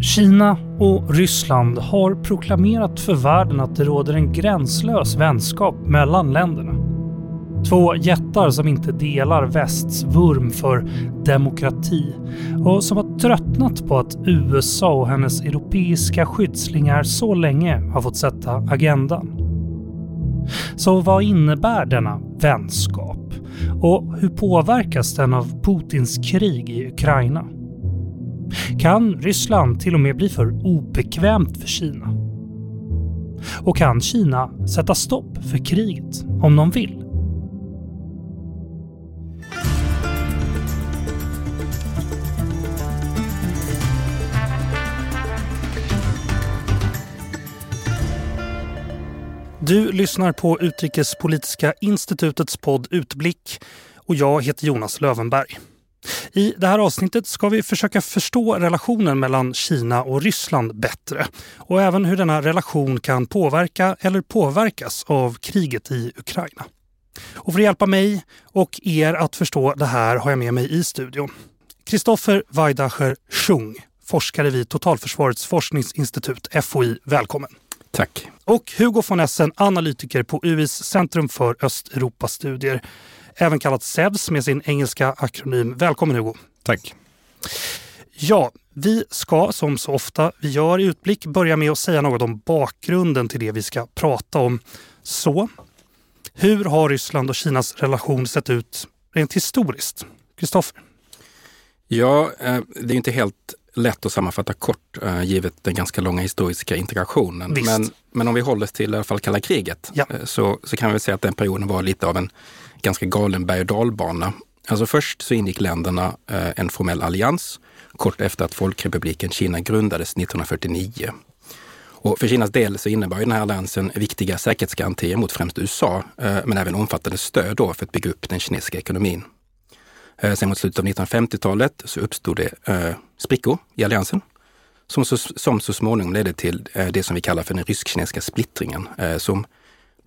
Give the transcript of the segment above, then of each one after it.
Kina och Ryssland har proklamerat för världen att det råder en gränslös vänskap mellan länderna. Två jättar som inte delar västs vurm för demokrati och som har tröttnat på att USA och hennes europeiska skyddslingar så länge har fått sätta agendan. Så vad innebär denna vänskap? Och hur påverkas den av Putins krig i Ukraina? Kan Ryssland till och med bli för obekvämt för Kina? Och kan Kina sätta stopp för kriget om de vill? Du lyssnar på Utrikespolitiska institutets podd Utblick och jag heter Jonas Lövenberg. I det här avsnittet ska vi försöka förstå relationen mellan Kina och Ryssland bättre och även hur denna relation kan påverka eller påverkas av kriget i Ukraina. Och för att hjälpa mig och er att förstå det här har jag med mig i studion Kristoffer Weidacher Schung, forskare vid Totalförsvarets forskningsinstitut FOI. Välkommen! Tack. Och Hugo von Essen, analytiker på UIs Centrum för Östeuropastudier även kallat SEVS med sin engelska akronym. Välkommen Hugo! Tack! Ja, vi ska som så ofta vi gör i Utblick börja med att säga något om bakgrunden till det vi ska prata om. Så, hur har Ryssland och Kinas relation sett ut rent historiskt? Kristoffer? Ja, eh, det är inte helt lätt att sammanfatta kort eh, givet den ganska långa historiska integrationen. Men, men om vi håller oss till i alla fall kalla kriget ja. Eh, så, så kan vi säga att den perioden var lite av en ganska galen berg och dalbana. Alltså först så ingick länderna eh, en formell allians kort efter att Folkrepubliken Kina grundades 1949. Och för Kinas del så innebar den här alliansen viktiga säkerhetsgarantier mot främst USA, eh, men även omfattande stöd då för att bygga upp den kinesiska ekonomin. Eh, sen mot slutet av 1950-talet så uppstod det sprickor i alliansen som så, som så småningom ledde till det som vi kallar för den rysk-kinesiska splittringen, som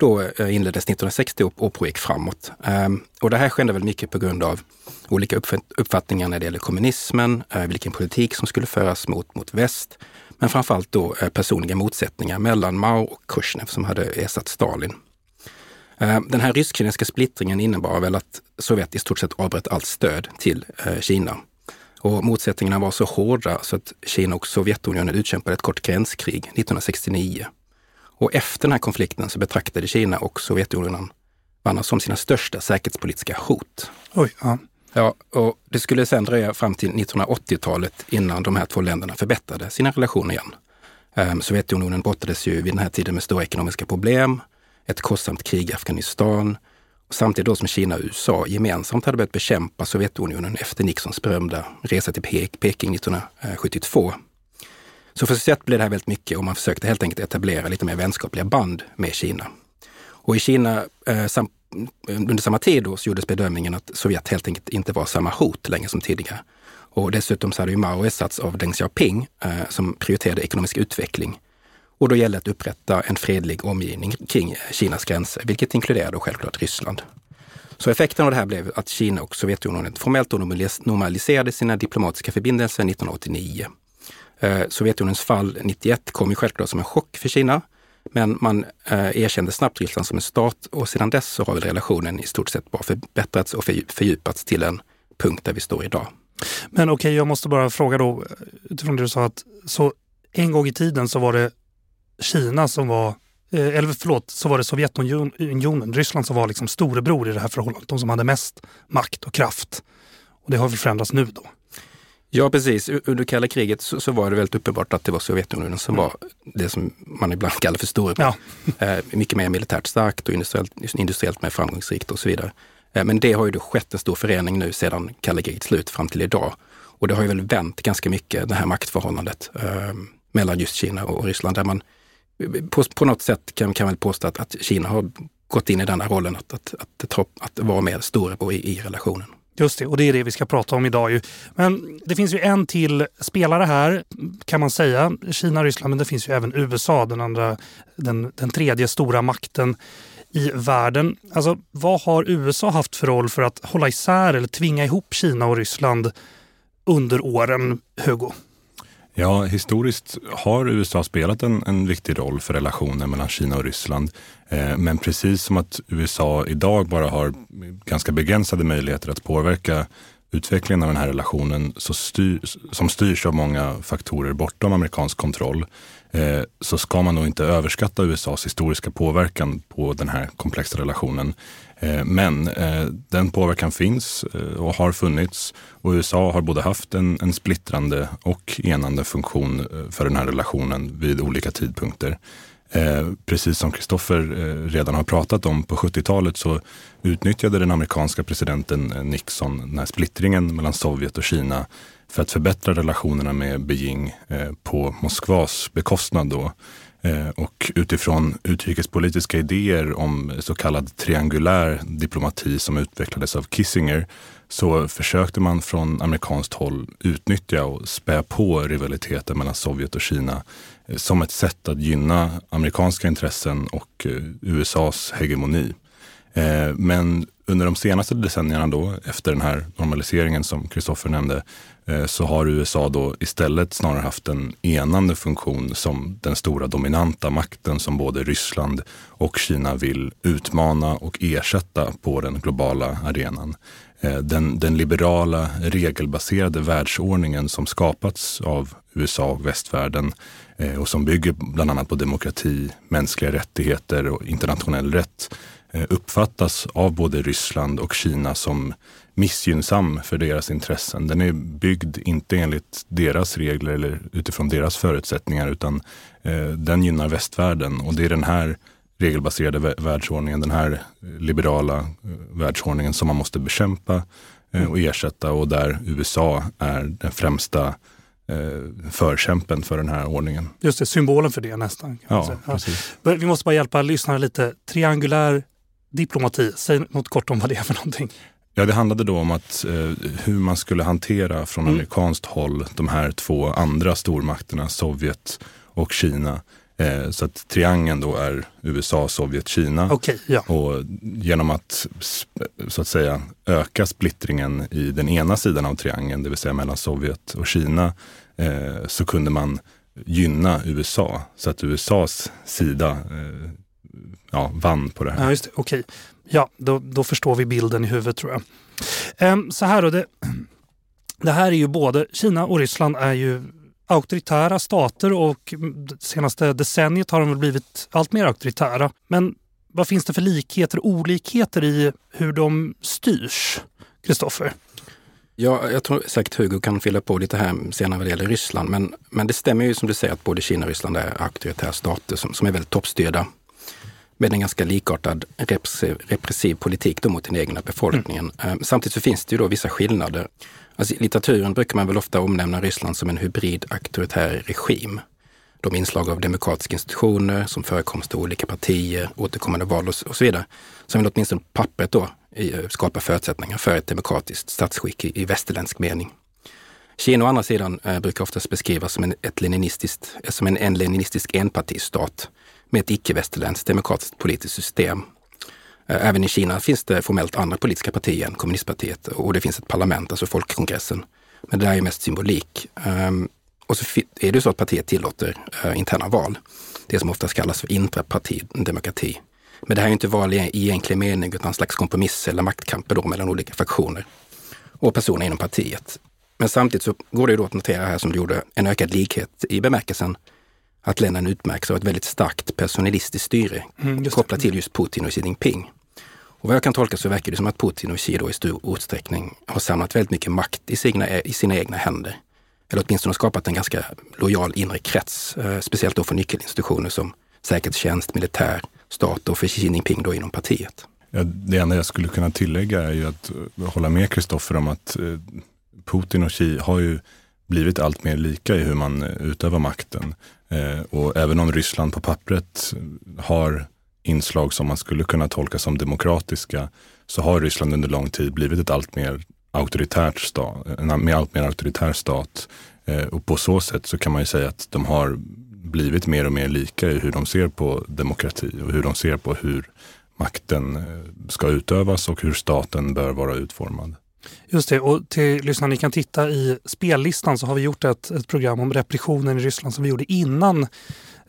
då eh, inleddes 1960 och pågick framåt. Ehm, och det här skedde väl mycket på grund av olika uppfattningar när det gäller kommunismen, eh, vilken politik som skulle föras mot, mot väst, men framförallt då eh, personliga motsättningar mellan Mao och Khrushchev som hade ersatt Stalin. Ehm, den här rysk-kinesiska splittringen innebar väl att Sovjet i stort sett avbröt allt stöd till eh, Kina. Och motsättningarna var så hårda så att Kina och Sovjetunionen utkämpade ett kort gränskrig 1969. Och efter den här konflikten så betraktade Kina och Sovjetunionen varandra som sina största säkerhetspolitiska hot. Oj, ja. Ja, och det skulle sedan dröja fram till 1980-talet innan de här två länderna förbättrade sina relationer igen. Um, Sovjetunionen brottades ju vid den här tiden med stora ekonomiska problem, ett kostsamt krig i Afghanistan, och samtidigt då som Kina och USA gemensamt hade börjat bekämpa Sovjetunionen efter Nixons berömda resa till Peking 1972. Så för sätt blev det här väldigt mycket och man försökte helt enkelt etablera lite mer vänskapliga band med Kina. Och i Kina eh, sam, eh, under samma tid då så gjordes bedömningen att Sovjet helt enkelt inte var samma hot längre som tidigare. Och dessutom så hade ju Mao ersatts av Deng Xiaoping eh, som prioriterade ekonomisk utveckling. Och då gällde det att upprätta en fredlig omgivning kring Kinas gränser, vilket inkluderade självklart Ryssland. Så effekten av det här blev att Kina och Sovjetunionen formellt normaliserade sina diplomatiska förbindelser 1989. Eh, Sovjetunionens fall 91 kom ju självklart som en chock för Kina. Men man eh, erkände snabbt Ryssland som en stat och sedan dess så har väl relationen i stort sett bara förbättrats och fördjupats till en punkt där vi står idag. Men okej, okay, jag måste bara fråga då utifrån det du sa att så en gång i tiden så var det Kina som var eh, eller förlåt, så var det Sovjetunionen, Ryssland som var liksom storebror i det här förhållandet. De som hade mest makt och kraft. Och det har väl förändrats nu då? Ja, precis. Under kalla kriget så, så, var det väldigt uppenbart att det var Sovjetunionen som mm. var det som man ibland kallar för storebror. Ja. eh, mycket mer militärt starkt och industriellt, industriellt mer framgångsrikt och så vidare. Eh, men det har ju då skett en stor förändring nu sedan kalla krigets slut fram till idag. Och det har ju väl vänt ganska mycket, det här maktförhållandet eh, mellan just Kina och Ryssland, där man på, på något sätt kan, kan väl påstå att, att Kina har gått in i denna rollen att, att, att, att, att vara mer storebror i, i relationen. Just det, och det är det vi ska prata om idag. Ju. Men det finns ju en till spelare här kan man säga. Kina Ryssland, men det finns ju även USA, den, andra, den, den tredje stora makten i världen. Alltså, vad har USA haft för roll för att hålla isär eller tvinga ihop Kina och Ryssland under åren, Hugo? Ja, historiskt har USA spelat en, en viktig roll för relationen mellan Kina och Ryssland. Eh, men precis som att USA idag bara har ganska begränsade möjligheter att påverka utvecklingen av den här relationen så styr, som styrs av många faktorer bortom amerikansk kontroll eh, så ska man nog inte överskatta USAs historiska påverkan på den här komplexa relationen. Eh, men eh, den påverkan finns eh, och har funnits och USA har både haft en, en splittrande och enande funktion för den här relationen vid olika tidpunkter. Eh, precis som Kristoffer eh, redan har pratat om, på 70-talet så utnyttjade den amerikanska presidenten Nixon den här splittringen mellan Sovjet och Kina för att förbättra relationerna med Beijing eh, på Moskvas bekostnad. Då. Eh, och utifrån utrikespolitiska idéer om så kallad triangulär diplomati som utvecklades av Kissinger så försökte man från amerikanskt håll utnyttja och spä på rivaliteten mellan Sovjet och Kina eh, som ett sätt att gynna amerikanska intressen och eh, USAs hegemoni. Men under de senaste decennierna då, efter den här normaliseringen som Kristoffer nämnde, Eh, så har USA då istället snarare haft en enande funktion som den stora dominanta makten som både Ryssland och Kina vill utmana och ersätta på den globala arenan. Eh, den, den, liberala regelbaserade världsordningen som skapats av USA och västvärlden eh, och som bygger bland annat på demokrati, mänskliga rättigheter och internationell rätt uppfattas av både Ryssland och Kina som missgynnsam för deras intressen. Den är byggd inte enligt deras regler eller utifrån deras förutsättningar utan den gynnar västvärlden och det är den här regelbaserade världsordningen, den här liberala eh, världsordningen som man måste bekämpa eh, och ersätta och där USA är den främsta eh, förkämpen för den här ordningen. Just det, symbolen för det nästan. Ja, precis. Vi måste bara hjälpa lyssnarna lite. Triangulär diplomati, säg något kort om vad det är för någonting. Ja, det handlade då om att eh, hur man skulle hantera från mm. amerikanskt håll de här två andra stormakterna, Sovjet och Kina. Eh, så att triangeln då är USA, Sovjet, Kina. Okay, ja. Och genom att så att säga öka splittringen i den ena sidan av triangeln, det vill säga mellan Sovjet och Kina, eh, så kunde man gynna USA. Så att USAs sida eh, ja, vann på det här. Ja, just det. Okej. Ja, då, då förstår vi bilden i huvudet tror jag. Ehm, så här då, det, det här är ju både Kina och Ryssland är ju auktoritära stater och det senaste decenniet har de väl blivit allt mer auktoritära. Men vad finns det för likheter och olikheter i hur de styrs? Kristoffer? Ja, jag tror säkert Hugo kan fylla på lite här senare vad det gäller Ryssland. Men, men det stämmer ju som du säger att både Kina och Ryssland är auktoritära stater som, som är väldigt toppstyrda med en ganska likartad repressiv, repressiv politik då mot den egna befolkningen. Mm. Samtidigt så finns det ju då vissa skillnader. Alltså, I litteraturen brukar man väl ofta omnämna Ryssland som en hybrid auktoritär regim. De inslag av demokratiska institutioner som förekomst av olika partier, återkommande val och, så vidare, som vill åtminstone pappret då skapa förutsättningar för ett demokratiskt statsskick i, i västerländsk mening. Kina å andra sidan eh, brukar oftast beskrivas som en, ett leninistiskt, som en, en leninistisk enpartistat med ett icke-västerländskt demokratiskt politiskt system eh, även i Kina finns det formellt andra politiska partier än kommunistpartiet och det finns ett parlament, alltså folkkongressen. Men det där är mest symbolik. Ehm, och så är det så att partiet tillåter eh, interna val. Det som oftast kallas för intrapartidemokrati. Men det här är inte val i egentlig mening utan en slags kompromiss eller maktkamper då mellan olika fraktioner och personer inom partiet. Men samtidigt så går det ju då att notera här som du gjorde en ökad likhet i bemärkelsen att länderna utmärks av ett väldigt starkt personalistiskt styre mm, kopplat till just Putin och Xi Jinping. Och vad jag kan tolka så verkar det som att Putin och Xi då i stor utsträckning har samlat väldigt mycket makt i sina, i sina egna händer. Eller åtminstone skapat en ganska lojal inre krets, eh, speciellt då för nyckelinstitutioner som säkerhetstjänst, militär, stat och för Xi Jinping då inom partiet. Ja, det enda jag skulle kunna tillägga är ju att eh, hålla med Kristoffer om att eh, Putin och Xi har ju blivit allt mer lika i hur man utövar makten. Eh, och även om Ryssland på pappret har inslag som man skulle kunna tolka som demokratiska så har Ryssland under lång tid blivit ett allt mer auktoritärt stat, en allt mer auktoritär stat. Eh, och på så sätt så kan man ju säga att de har blivit mer och mer lika i hur de ser på demokrati och hur de ser på hur makten eh, ska utövas och hur staten bör vara utformad. Just det, och till lyssnarna, ni kan titta i spellistan så har vi gjort ett, ett program om repressionen i Ryssland som vi gjorde innan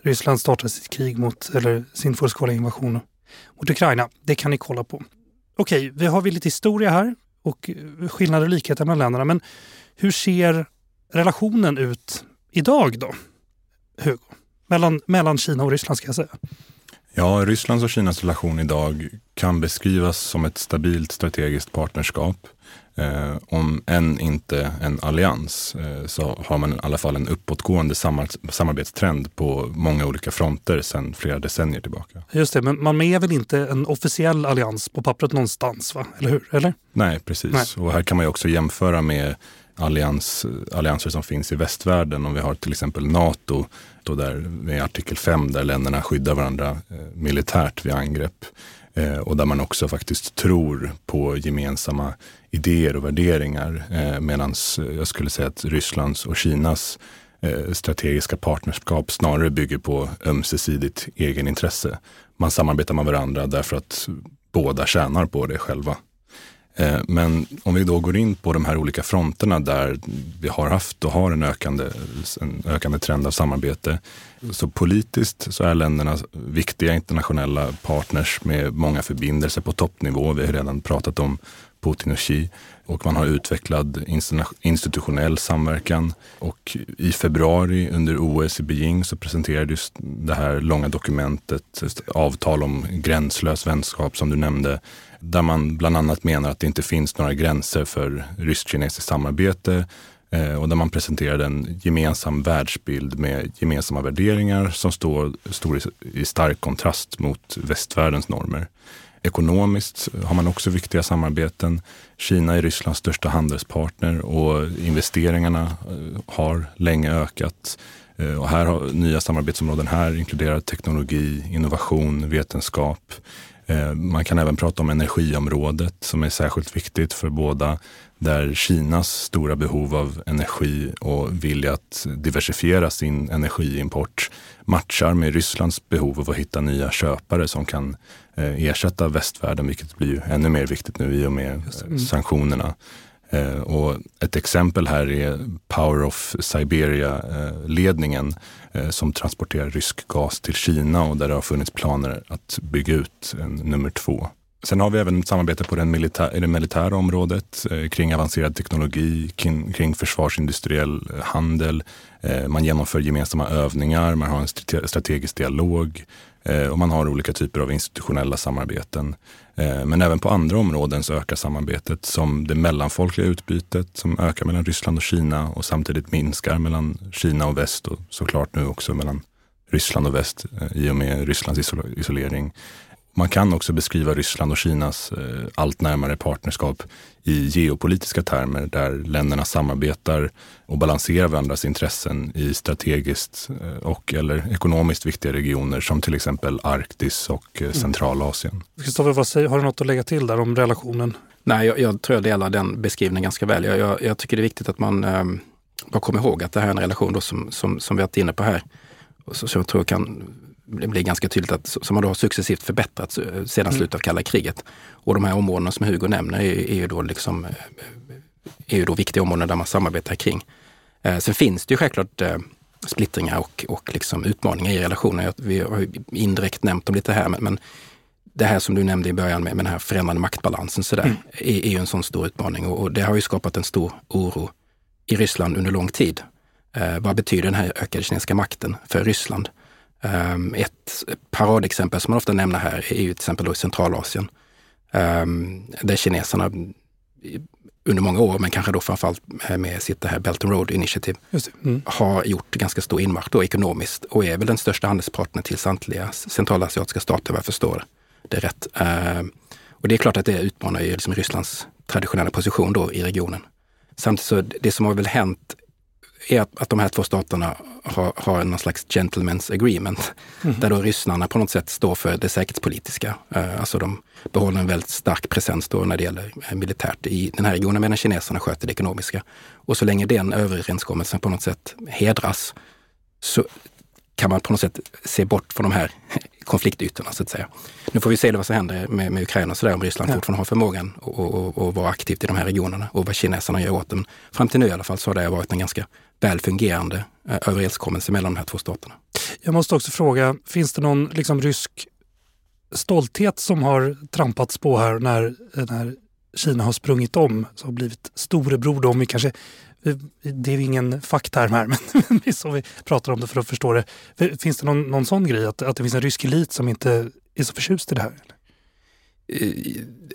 Ryssland startade sitt krig mot, eller sin fullskaliga invasion mot Ukraina. Det kan ni kolla på. Okej, vi har lite historia här och skillnader och likheter mellan länderna. Men hur ser relationen ut idag då? Hugo? Mellan, mellan Kina och Ryssland ska jag säga. Ja, Rysslands och Kinas relation idag kan beskrivas som ett stabilt strategiskt partnerskap. Eh, om än inte en allians eh, så har man i alla fall en uppåtgående samarbetstrend på många olika fronter sedan flera decennier tillbaka. Just det, men man är väl inte en officiell allians på pappret någonstans, va? eller hur? Eller? Nej, precis. Nej. Och här kan man ju också jämföra med allians, allianser som finns i västvärlden. Om vi har till exempel Nato, då där med artikel 5 där länderna skyddar varandra eh, militärt vid angrepp. Eh, och där man också faktiskt tror på gemensamma idéer och värderingar. Eh, Medan eh, jag skulle säga att Rysslands och Kinas eh, strategiska partnerskap snarare bygger på ömsesidigt egenintresse. Man samarbetar med varandra därför att båda tjänar på det själva. Eh, men om vi då går in på de här olika fronterna där vi har haft och har en ökande, en ökande trend av samarbete. Så politiskt så är länderna viktiga internationella partners med många förbindelser på toppnivå. Vi har redan pratat om Putin och Xi och man har utvecklad institutionell samverkan. Och i februari under OS i Beijing så presenterades det här långa dokumentet, ett avtal om gränslös vänskap som du nämnde, där man bland annat menar att det inte finns några gränser för rysk-kinesiskt samarbete eh, och där man presenterade en gemensam världsbild med gemensamma värderingar som står, står i stark kontrast mot västvärldens normer. Ekonomiskt har man också viktiga samarbeten. Kina är Rysslands största handelspartner och investeringarna eh, har länge ökat. Eh, och här har nya samarbetsområden här inkluderat teknologi, innovation, vetenskap. Eh, man kan även prata om energiområdet som är särskilt viktigt för båda där Kinas stora behov av energi och vilja att diversifiera sin energiimport matchar med Rysslands behov av att hitta nya köpare som kan eh, ersätta västvärlden, vilket blir ännu mer viktigt nu i och med mm. sanktionerna. Eh, och ett exempel här är Power of Siberia-ledningen eh, Eh, som transporterar rysk gas till Kina och där det har funnits planer att bygga ut en nummer två. Sen har vi även samarbete på den militär, i det militära området eh, kring avancerad teknologi, kring, kring försvarsindustriell eh, handel. Eh, man genomför gemensamma övningar, man har en strategisk dialog och man har olika typer av institutionella samarbeten. Eh, men även på andra områden så ökar samarbetet som det mellanfolkliga utbytet som ökar mellan Ryssland och Kina och samtidigt minskar mellan Kina och väst och såklart nu också mellan Ryssland och väst eh, i och med Rysslands isolering. Man kan också beskriva Ryssland och Kinas eh, allt närmare partnerskap i geopolitiska termer där länderna samarbetar och balanserar varandras intressen i strategiskt eh, och eller ekonomiskt viktiga regioner som till exempel Arktis och eh, mm. Centralasien. Kristoffer, har du något att lägga till där om relationen? Nej, jag, jag tror jag delar den beskrivningen ganska väl. Jag, jag, jag tycker det är viktigt att man eh, bara kommer ihåg att det här är en relation som, som, som vi har varit inne på här, och så, som jag tror kan det blir ganska tydligt att som har då successivt förbättrats eh, sedan mm. slutet av kalla kriget. Och de här områdena som Hugo nämner är, är ju då liksom, eh, är ju då viktiga områden där man samarbetar kring. Eh, sen finns det ju självklart eh, splittringar och, och liksom utmaningar i relationer. Vi har indirekt nämnt dem lite här, men, men det här som du nämnde i början med, med den här förändrade maktbalansen så där, mm. är, är ju en sån stor utmaning och, och, det har ju skapat en stor oro i Ryssland under lång tid. Eh, vad betyder den här ökade kinesiska makten för Ryssland? Um, ett paradexempel som man ofta nämner här är ju till exempel då i Centralasien. Um, där kineserna under många år, men kanske då framförallt med sitt det här Belt and Road Initiative, mm. har gjort ganska stor inmarsch då ekonomiskt och är väl den största handelspartnern till samtliga centralasiatiska stater vad jag förstår det rätt. Uh, och det är klart att det utmanar ju liksom Rysslands traditionella position då i regionen. Samtidigt så det som har väl hänt är att, att de här två staterna har, har någon slags gentlemen's agreement, mm. där då ryssarna på något sätt står för det säkerhetspolitiska. Uh, alltså de behåller en väldigt stark presens då när det gäller uh, militärt i den här regionen, medan kineserna sköter det ekonomiska. Och så länge den överenskommelsen på något sätt hedras så kan man på något sätt se bort från de här konfliktytorna så att säga. Nu får vi se vad som händer med, med Ukraina och sådär om Ryssland ja. fortfarande har förmågan att vara aktivt i de här regionerna och vad kineserna gör åt dem. Fram till nu i alla fall så har det varit en ganska väl fungerande eh, överenskommelse mellan de här två staterna. Jag måste också fråga, finns det någon liksom, rysk stolthet som har trampats på här när, när Kina har sprungit om, så har blivit storebror då, om vi kanske det är ingen fackterm här, men det är så vi pratar om det för att förstå det. Finns det någon, någon sån grej, att, att det finns en rysk elit som inte är så förtjust i det här? Eh,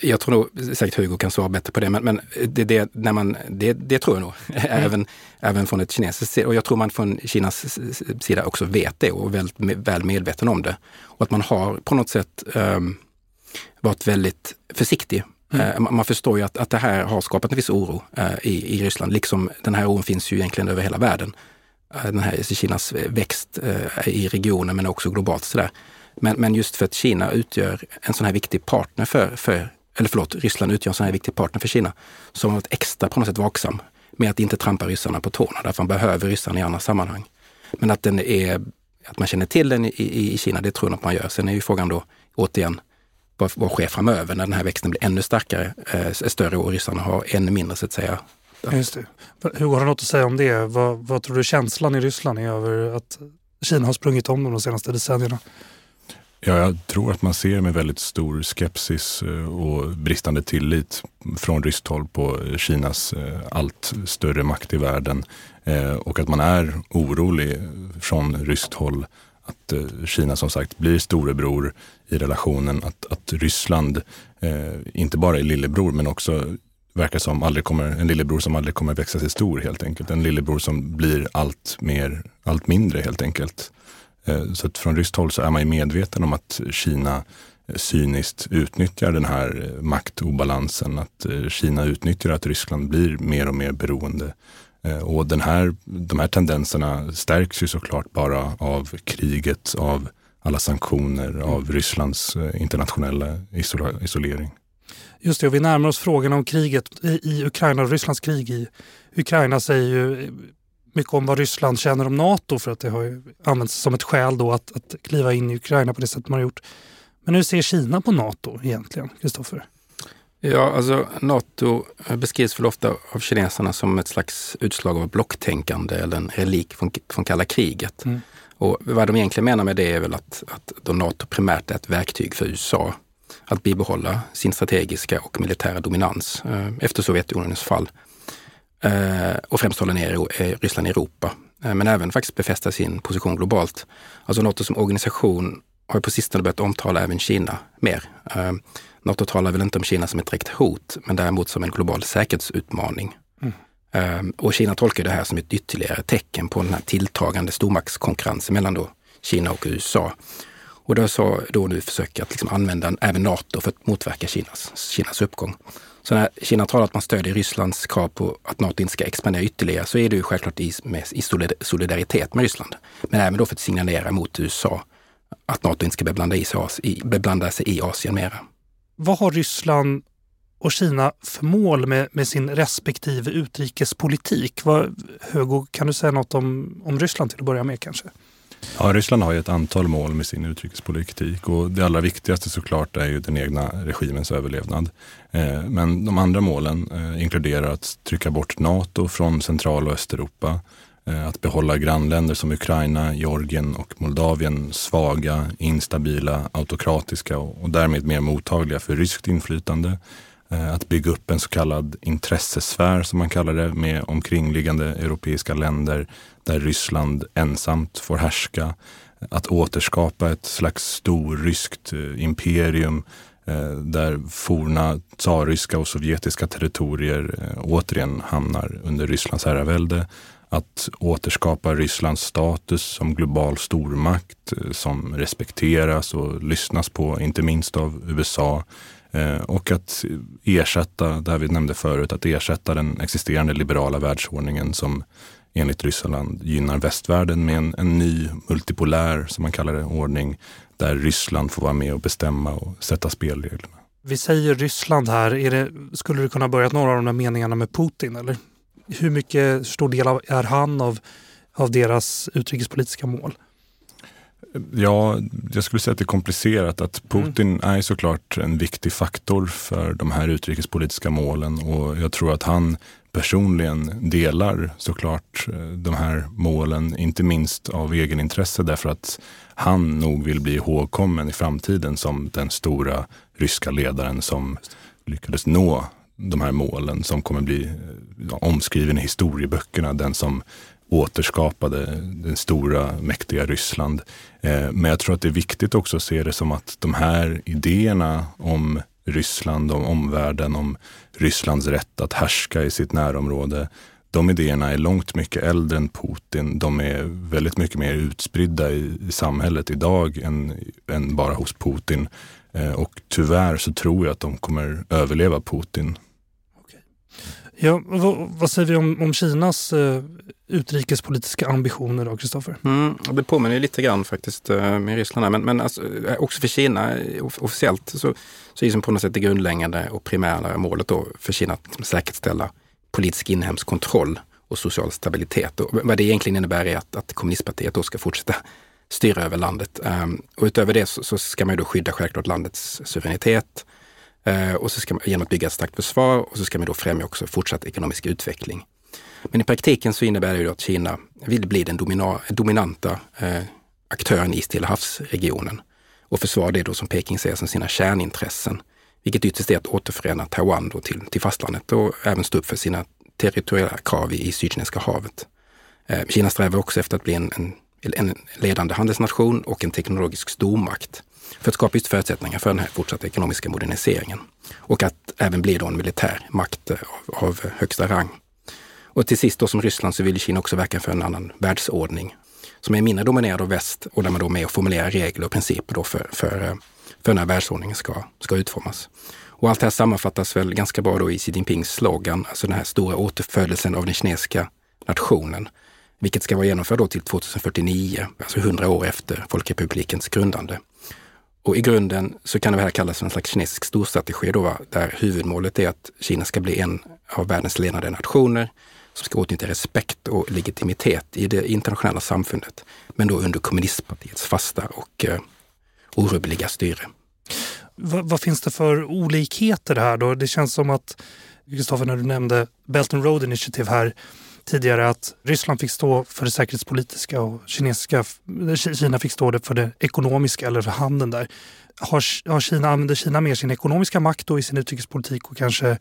jag tror nog säkert Hugo kan svara bättre på det, men, men det, det, när man, det, det tror jag nog. Mm. Även, även från ett kinesiskt sida. Och jag tror man från Kinas sida också vet det och är väldigt väl medveten om det. Och att man har på något sätt um, varit väldigt försiktig Mm. Eh, man förstår ju att, att det här har skapat en viss oro eh, i, i Ryssland, liksom den här oron finns ju egentligen över hela världen. Eh, den här Kinas eh, växt i regionen men också globalt. Sådär. Men, men just för att Kina utgör en sån här viktig partner för, för, eller förlåt, Ryssland utgör en sån här viktig partner för Kina, så har man varit extra på något sätt vaksam med att inte trampa ryssarna på tårna, därför man behöver ryssarna i andra sammanhang. Men att den är, att man känner till den i, i, i Kina, det tror jag att man gör. Sen är ju frågan då återigen, vad, vad sker framöver när den här växten blir ännu starkare, eh, större och ryssarna har ännu mindre så att säga. Just det. Hur har du något att säga om det? Vad, vad tror du känslan i Ryssland är över att Kina har sprungit om dem de senaste decennierna? Ja, jag tror att man ser med väldigt stor skepsis eh, och bristande tillit från ryskt håll på Kinas eh, allt större makt i världen eh, och att man är orolig från ryskt håll att Kina som sagt blir storebror i relationen, att, att Ryssland eh, inte bara är lillebror men också verkar som aldrig kommer, en lillebror som aldrig kommer växa sig stor helt enkelt. En lillebror som blir allt, mer, allt mindre helt enkelt. Eh, så att från ryskt håll så är man ju medveten om att Kina eh, cyniskt utnyttjar den här eh, maktobalansen. Att eh, Kina utnyttjar att Ryssland blir mer och mer beroende och den här, de här tendenserna stärks ju såklart bara av kriget, av alla sanktioner, av Rysslands eh, internationella isolering. Just det, och vi närmar oss frågan om kriget i Ukraina och Rysslands krig i Ukraina säger ju mycket om vad Ryssland känner om NATO för att det har använts som ett skäl då att, att kliva in i Ukraina på det sätt man har gjort. Men hur ser Kina på NATO egentligen, Kristoffer? Ja, alltså Nato beskrivs väl ofta av kineserna som ett slags utslag av blocktänkande eller en relik från, från kalla kriget. Mm. Och vad de egentligen menar med det är väl att, att då Nato primärt är ett verktyg för USA att bibehålla sin strategiska och militära dominans eh, efter Sovjetunionens fall. Eh, och främst hålla ner eh, Ryssland i Europa, eh, men även faktiskt befästa sin position globalt. Alltså Nato som organisation har på sistone börjat omtala även Kina mer. Nato talar väl inte om Kina som ett direkt hot, men däremot som en global säkerhetsutmaning. Mm. Um, och Kina tolkar det här som ett ytterligare tecken på den här tilltagande stormaktskonkurrensen mellan då Kina och USA. Och då så då nu försöker att liksom använda även Nato för att motverka Kinas, Kinas uppgång. Så när Kina talar att man stödjer Rysslands krav på att Nato inte ska expandera ytterligare så är det ju självklart i, med, i solidaritet med Ryssland. Men även då för att signalera mot USA att Nato inte ska beblanda, i, beblanda sig i Asien mera vad har Ryssland och Kina för mål med, med sin respektive utrikespolitik? Vad, Hugo, kan du säga något om, om Ryssland till att börja med kanske? Ja, Ryssland har ju ett antal mål med sin utrikespolitik och det allra viktigaste såklart är ju den egna regimens överlevnad. Eh, men de andra målen eh, inkluderar att trycka bort Nato från Central och Östeuropa, Eh, att behålla grannländer som Ukraina, Georgien och Moldavien svaga, instabila, autokratiska och därmed mer mottagliga för ryskt inflytande. Eh, att bygga upp en så kallad intressesfär som man kallar det med omkringliggande europeiska länder där Ryssland ensamt får härska. Att återskapa ett slags storryskt eh, imperium där forna tsarryska och sovjetiska territorier återigen hamnar under Rysslands herravälde att återskapa Rysslands status som global stormakt eh, som respekteras och lyssnas på, inte minst av USA. Eh, och att ersätta, det här vi nämnde förut, att ersätta den existerande liberala världsordningen som enligt Ryssland gynnar västvärlden med en, en ny multipolär, som man kallar det, ordning där Ryssland får vara med och bestämma och sätta spelreglerna. Vi säger Ryssland här, är det, skulle du kunna börja några av de där meningarna med Putin eller? Hur mycket stor del av, är han av, av deras utrikespolitiska mål? Ja, jag skulle säga att det är komplicerat. Att Putin mm. är såklart en viktig faktor för de här utrikespolitiska målen och jag tror att han personligen delar såklart eh, de här målen, inte minst av egenintresse därför att han nog vill bli ihågkommen i framtiden som den stora ryska ledaren som lyckades nå de här målen som kommer bli omskriven i historieböckerna. Den som återskapade det stora mäktiga Ryssland. Eh, men jag tror att det är viktigt också att se det som att de här idéerna om Ryssland, om omvärlden, om Rysslands rätt att härska i sitt närområde. De idéerna är långt mycket äldre än Putin. De är väldigt mycket mer utspridda i, i samhället idag än, än bara hos Putin. Eh, och tyvärr så tror jag att de kommer överleva Putin. Ja, vad, vad, säger vi om, om Kinas eh, utrikespolitiska ambitioner då, Kristoffer? Mm, det påminner lite grann faktiskt eh, med Ryssland här. Men, men alltså, eh, också för Kina eh, officiellt så, så är det på något sätt det grundläggande och primära målet då för Kina att liksom säkerställa politisk inhemsk kontroll och social stabilitet. Och vad det egentligen innebär är att, att kommunistpartiet då ska fortsätta styra över landet. Um, och utöver det så, så, ska man då skydda självklart landets suveränitet, Eh, och så ska man, genom att bygga ett starkt försvar och så ska man då främja också fortsatt ekonomisk utveckling. Men i praktiken så innebär det ju att Kina vill bli den domina, dominanta eh, aktören i Stilla havsregionen och försvara det då som Peking ser som sina kärnintressen, vilket ytterst är att återförena Taiwan då till, till fastlandet och även stå upp för sina territoriella krav i, i Sydkinesiska havet. Eh, Kina strävar också efter att bli en, en, en ledande handelsnation och en teknologisk stormakt för att skapa just förutsättningar för den här fortsatta ekonomiska moderniseringen. Och att även bli då en militär makt av, av högsta rang. Och till sist då som Ryssland så vill Kina också verka för en annan världsordning som är mindre dominerad av väst och där man då är med och formulerar regler och principer då för, för, eh, för när världsordningen ska, ska utformas. Och allt det här sammanfattas väl ganska bra då i Xi Jinpings slogan, alltså den här stora återfödelsen av den kinesiska nationen, vilket ska vara genomförd då till 2049, alltså 100 år efter Folkrepublikens grundande. Och i grunden så kan det här kallas för en slags kinesisk storstrategi då, där huvudmålet är att Kina ska bli en av världens ledande nationer som ska åtnjuta respekt och legitimitet i det internationella samfundet, men då under kommunistpartiets fasta och eh, orubbliga styre. vad, vad finns det för olikheter här då? Det känns som att, Kristoffer, när du nämnde Belt and Road Initiative här, tidigare att Ryssland fick stå för det säkerhetspolitiska och kinesiska, Kina fick stå för det ekonomiska eller för handeln där. Har, har Kina, använder Kina mer sin ekonomiska makt då i sin utrikespolitik och kanske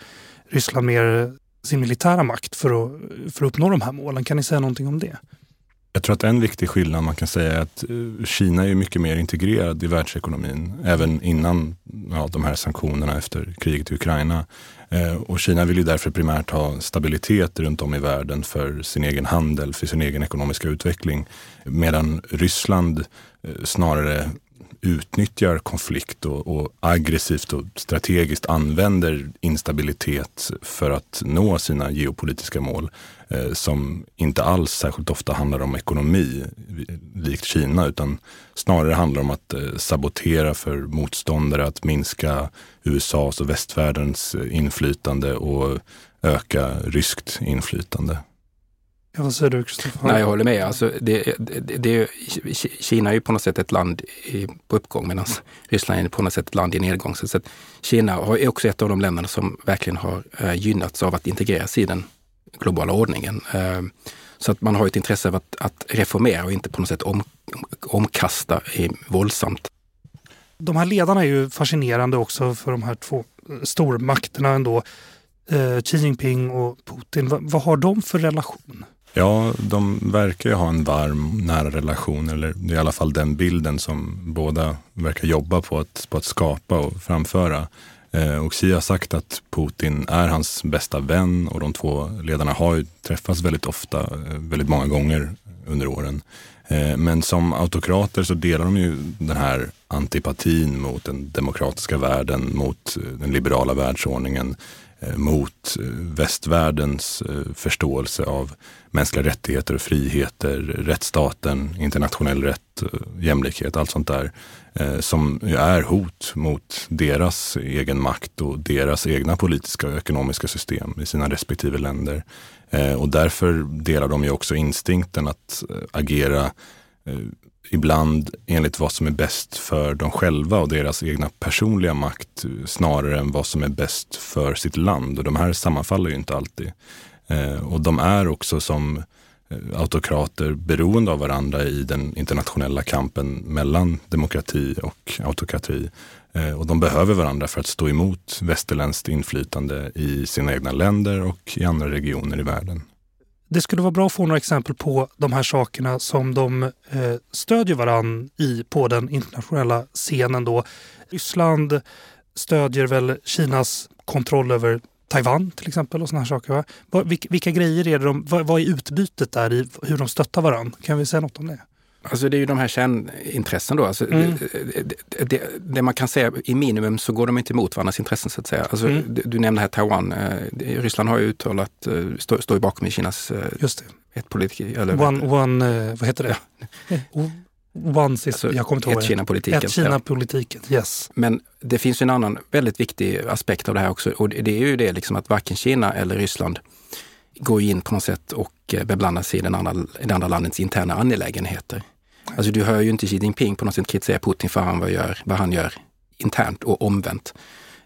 Ryssland mer sin militära makt för att, för att uppnå de här målen? Kan ni säga någonting om det? Jag tror att en viktig skillnad man kan säga är att eh, Kina är mycket mer integrerad i världsekonomin, även innan ja, de här sanktionerna efter kriget i Ukraina. Eh, och Kina vill ju därför primärt ha stabilitet runt om i världen för sin egen handel, för sin egen ekonomiska utveckling. Medan Ryssland eh, snarare utnyttjar konflikt och, och, aggressivt och strategiskt använder instabilitet för att nå sina geopolitiska mål eh, som inte alls särskilt ofta handlar om ekonomi, likt Kina, utan snarare handlar om att eh, sabotera för motståndare, att minska USAs och västvärldens eh, inflytande och öka ryskt inflytande. Ja, vad säger du Kristoffer? Nej, jag håller med. Alltså, det, det, det, Kina är ju på något sätt ett land i, på uppgång medan Ryssland är på något sätt ett land i nedgång. Så, så Kina är också ett av de länderna som verkligen har eh, gynnats av att integreras i den globala ordningen. Eh, så att man har ett intresse av att, att reformera och inte på något sätt om, omkasta våldsamt. De här ledarna är ju fascinerande också för de här två stormakterna ändå. Eh, Xi Jinping och Putin. Va, vad har de för relation? Ja, de verkar ju ha en varm, nära relation, eller i alla fall den bilden som båda verkar jobba på att, på att skapa och framföra. Eh, och Xi har sagt att Putin är hans bästa vän och de två ledarna har ju träffats väldigt ofta, eh, väldigt många gånger under åren. Eh, men som autokrater så delar de ju den här antipatin mot den demokratiska världen, mot eh, den liberala världsordningen Eh, mot eh, västvärldens eh, förståelse av mänskliga rättigheter och friheter, rättsstaten, internationell rätt, jämlikhet, allt sånt där som är hot mot deras egen makt och deras egna politiska och ekonomiska system i sina respektive länder. Och därför delar de ju också instinkten att agera ibland enligt vad som är bäst för dem själva och deras egna personliga makt snarare än vad som är bäst för sitt land. Och de här sammanfaller ju inte alltid. Eh, och de är också som eh, autokrater beroende av varandra i den internationella kampen mellan demokrati och autokrati. Eh, och de behöver varandra för att stå emot västerländskt inflytande i sina egna länder och i andra regioner i världen. Det skulle vara bra att få några exempel på de här sakerna som de eh, stödjer varann i på den internationella scenen. Då. Ryssland stödjer väl Kinas kontroll över Taiwan till exempel och såna här saker. Va? Vilka, vilka grejer är det de, vad, vad är utbytet där i hur de stöttar varann? Kan vi säga något om det? Alltså det är ju de här kärnintressen då. Alltså mm. det, det, det, man kan säga i minimum så går de inte emot varandras intressen så att säga. Alltså mm. du, du nämnde här Taiwan. Eh, Ryssland har ju uttalat, eh, står stå bakom i Kinas eh, Just det. ett politik, eller, one, one, vad heter det? Ja. One system, alltså, jag kommer inte ihåg ett Kina-politiken. Ett Kina-politiken, ja. yes. Men det finns en annan väldigt viktig aspekt av det här också och det är ju det liksom att varken Kina eller Ryssland går in på något sätt och beblandar sig i den andra, det andra landets interna angelägenheter. Alltså du hör ju inte Xi Jinping på något sätt kritisera Putin för han vad, gör, vad han gör internt och omvänt.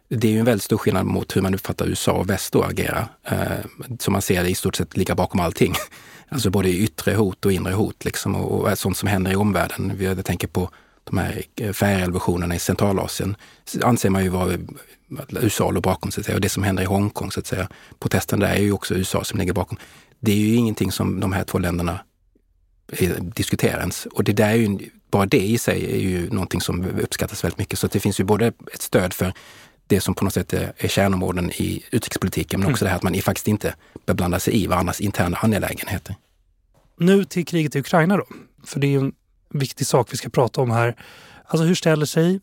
Det är ju en väldigt stor skillnad mot hur man uppfattar USA och väst då agera. Eh, som man ser det i stort sett ligga bakom allting. Alltså både yttre hot och inre hot liksom och, och sånt som händer i omvärlden. Jag tänker på de här eh, färgrevolutionerna i Centralasien anser man ju vara USA låg bakom så att säga. Och det som händer i Hongkong så att säga. Protesten där är ju också USA som ligger bakom. Det är ju ingenting som de här två länderna diskutera ens. Och det där är ju, bara det i sig är ju någonting som uppskattas väldigt mycket. Så det finns ju både ett stöd för det som på något sätt är, är kärnområden i utrikespolitiken, men också mm. det här att man faktiskt inte beblandar sig i varandras interna angelägenheter. Nu till kriget i Ukraina då, för det är ju en viktig sak vi ska prata om här. Alltså hur ställer sig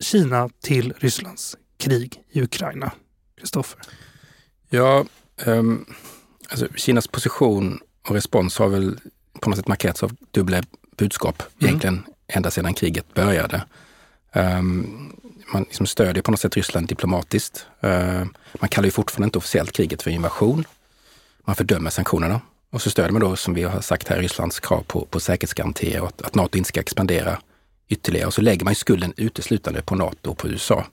Kina till Rysslands krig i Ukraina? Kristoffer? Ja, um, alltså Kinas position och respons har väl på något sätt markerats av dubbla budskap mm. egentligen ända sedan kriget började. Um, man liksom stödjer på något sätt Ryssland diplomatiskt. Uh, man kallar ju fortfarande inte officiellt kriget för invasion. Man fördömer sanktionerna och så stödjer man då, som vi har sagt här, Rysslands krav på, på säkerhetsgarantier och att, att Nato inte ska expandera ytterligare. Och så lägger man skulden uteslutande på Nato och på USA.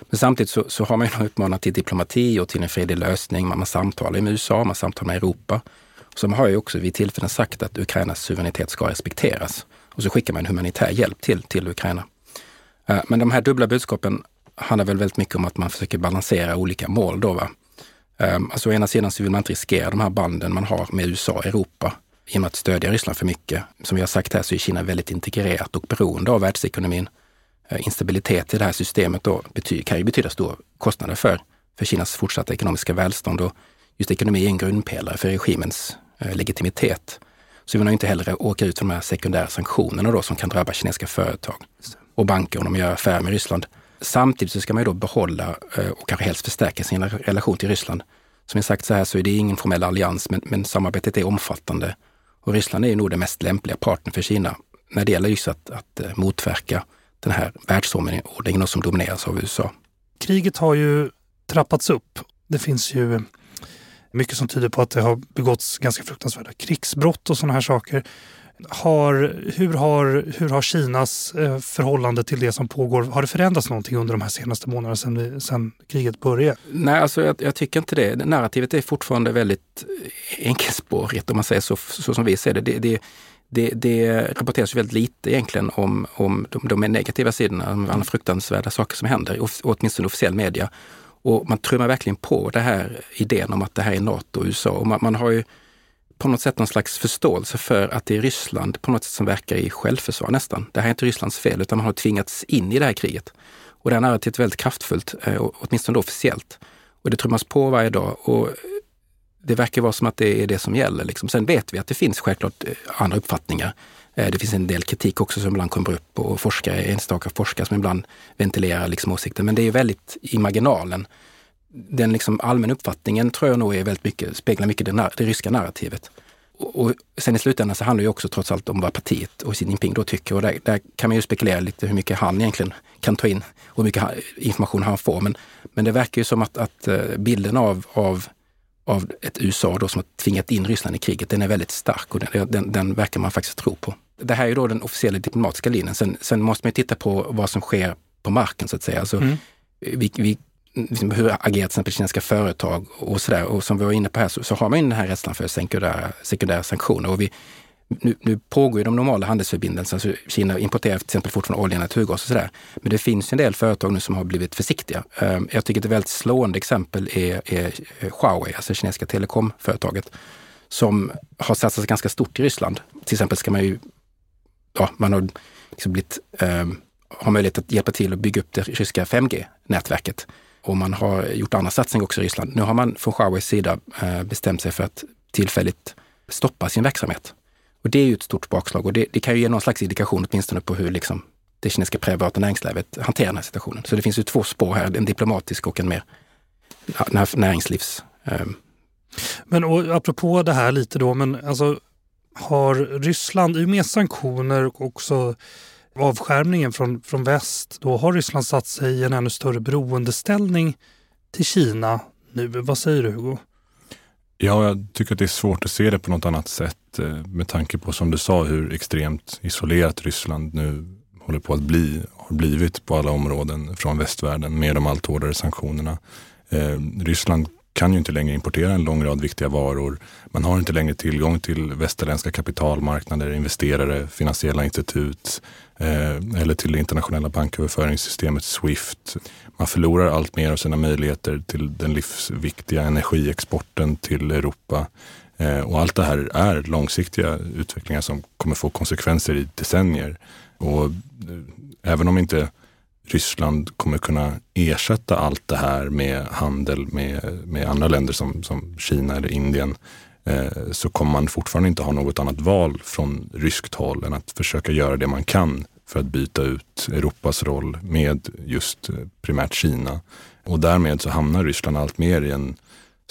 Men samtidigt så, så har man ju uppmanat till diplomati och till en fredlig lösning. Man, man samtalar med USA, man samtalar med Europa som har ju också vid tillfällen sagt att Ukrainas suveränitet ska respekteras. Och så skickar man humanitär hjälp till, till Ukraina. Eh, men de här dubbla budskapen handlar väl väldigt mycket om att man försöker balansera olika mål då. Va? Ehm, alltså å ena sidan så vill man inte riskera de här banden man har med USA och Europa genom att stödja Ryssland för mycket. Som vi har sagt här så är Kina väldigt integrerat och beroende av världsekonomin. Eh, instabilitet i det här systemet då kan ju betyda stora kostnader för, för Kinas fortsatta ekonomiska välstånd. Och just ekonomi är en grundpelare för regimens Eh, legitimitet. Så vi vill inte heller åka ut för de här sekundära sanktionerna då som kan drabba kinesiska företag och banker om de gör affärer med Ryssland. Samtidigt så ska man ju då behålla eh, och kanske helst förstärka sin relation till Ryssland. Som jag sagt så här så är det ingen formell allians, men, men samarbetet är omfattande. Och Ryssland är nog den mest lämpliga partnern för Kina när det gäller just att, att eh, motverka den här världsordningen som domineras av USA. Kriget har ju trappats upp. Det finns ju mycket som tyder på att det har begåtts ganska fruktansvärda krigsbrott och sådana här saker. Har, hur, har, hur har Kinas eh, förhållande till det som pågår, har det förändrats någonting under de här senaste månaderna sedan, sedan kriget började? Nej, alltså jag, jag, tycker inte det. Narrativet är fortfarande väldigt eh, enkelspårigt om man säger så, så som vi ser det. det, det det, det rapporteras väldigt lite egentligen om, om de, de negativa sidorna, om fruktansvärda saker som händer, åtminstone officiell media. Och man trummar verkligen på det här idén om att det här är Nato och USA. Och man, man, har ju på något sätt någon slags förståelse för att det är Ryssland på något sätt som verkar i självförsvar nästan. Det här är inte Rysslands fel utan man har tvingats in i det här kriget. Och det här narrativet är väldigt kraftfullt, eh, åtminstone officiellt. Och det trummas på varje dag och det verkar vara som att det är det som gäller. Liksom. Sen vet vi att det finns självklart eh, andra uppfattningar. Eh, det finns en del kritik också som ibland kommer upp och forskare, enstaka forskare som ibland ventilerar liksom åsikter. Men det är väldigt i marginalen. Den liksom allmänna uppfattningen tror jag nog är väldigt mycket, speglar mycket det, det ryska narrativet. Och, och sen i slutändan så handlar det också trots allt om vad partiet och Xi Jinping då tycker. Och där, där, kan man ju spekulera lite hur mycket han egentligen kan ta in och hur mycket information han får. Men, men det verkar ju som att, att eh, bilden av, av av ett USA då som har tvingat in Ryssland i kriget, den är väldigt stark och den, den, den verkar man faktiskt tro på det här är då den officiella diplomatiska linjen. Sen, sen måste man titta på vad som sker på marken så att säga. Alltså, mm. vi, vi, liksom, hur agerar till exempel kinesiska företag och sådär. Och som vi var inne på här så, så har man ju den här rädslan för sekundära, sekundära sanktioner. Och vi, nu, nu pågår ju de normala handelsförbindelserna. Så Kina importerar till exempel fortfarande olja, naturgas och sådär. Men det finns en del företag nu som har blivit försiktiga. Ehm, jag tycker ett väldigt slående exempel är, är Huawei, alltså det kinesiska telekomföretaget, som har satsat ganska stort i Ryssland. Till exempel ska man ju, ja, man har liksom blivit, eh, har möjlighet att hjälpa till att bygga upp det ryska 5G-nätverket. Och man har gjort andra satsningar också i Ryssland. Nu har man från Huaweis sida eh, bestämt sig för att tillfälligt stoppa sin verksamhet. Och det är ju ett stort bakslag och det, det kan ju ge någon slags indikation åtminstone på hur liksom, det kinesiska privata näringslivet hanterar den här situationen. Så det finns ju två spår här, en diplomatisk och en mer näringslivs... Eh. Men och apropå det här lite då, men alltså har Ryssland, i och med sanktioner och också avskärmningen från, från väst, då har Ryssland satt sig i en ännu större beroendeställning till Kina nu. Vad säger du Hugo? Ja, jag tycker att det är svårt att se det på något annat sätt eh, med tanke på, som du sa, hur extremt isolerat Ryssland nu håller på att bli, har blivit på alla områden från västvärlden med de allt hårdare sanktionerna. Eh, Ryssland kan ju inte längre importera en lång rad viktiga varor. Man har inte längre tillgång till västerländska kapitalmarknader, investerare, finansiella institut eh, eller till det internationella banköverföringssystemet Swift. Man förlorar allt mer av sina möjligheter till den livsviktiga energiexporten till Europa. Eh, och allt det här är långsiktiga utvecklingar som kommer få konsekvenser i decennier. Och eh, även om inte Ryssland kommer kunna ersätta allt det här med handel med, med andra länder som, som Kina eller Indien eh, så kommer man fortfarande inte ha något annat val från ryskt håll än att försöka göra det man kan för att byta ut Europas roll med just eh, primärt Kina. Och därmed så hamnar Ryssland allt mer i en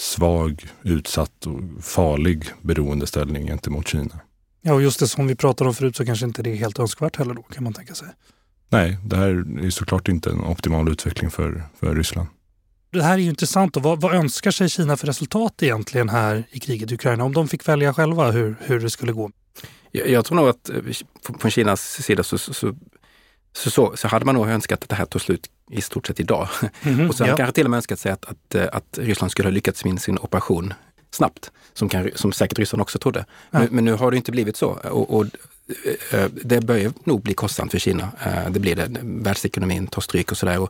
svag, utsatt och farlig beroendeställning gentemot Kina. Ja, och just det som vi pratade om förut så kanske inte det är helt önskvärt heller då kan man tänka sig. Nej, det här är såklart inte en optimal utveckling för, för Ryssland. Det här är ju intressant. Och vad, vad, önskar sig Kina för resultat egentligen här i kriget i Ukraina? Om de fick välja själva hur, hur det skulle gå? Jag, jag tror nog att eh, från Kinas sida så, så, så, så, så hade man nog önskat att det här tog slut i stort sett idag. Mm -hmm, och sen ja. kanske till och med önskat sig att, att, eh, att Ryssland skulle ha lyckats med sin operation snabbt, som, kan, som säkert Ryssland också trodde. Ja. Men, men, nu har det inte blivit så. Och, och det börjar nog bli kostsamt för Kina. Eh, det blir det. Världsekonomin tar stryk och sådär.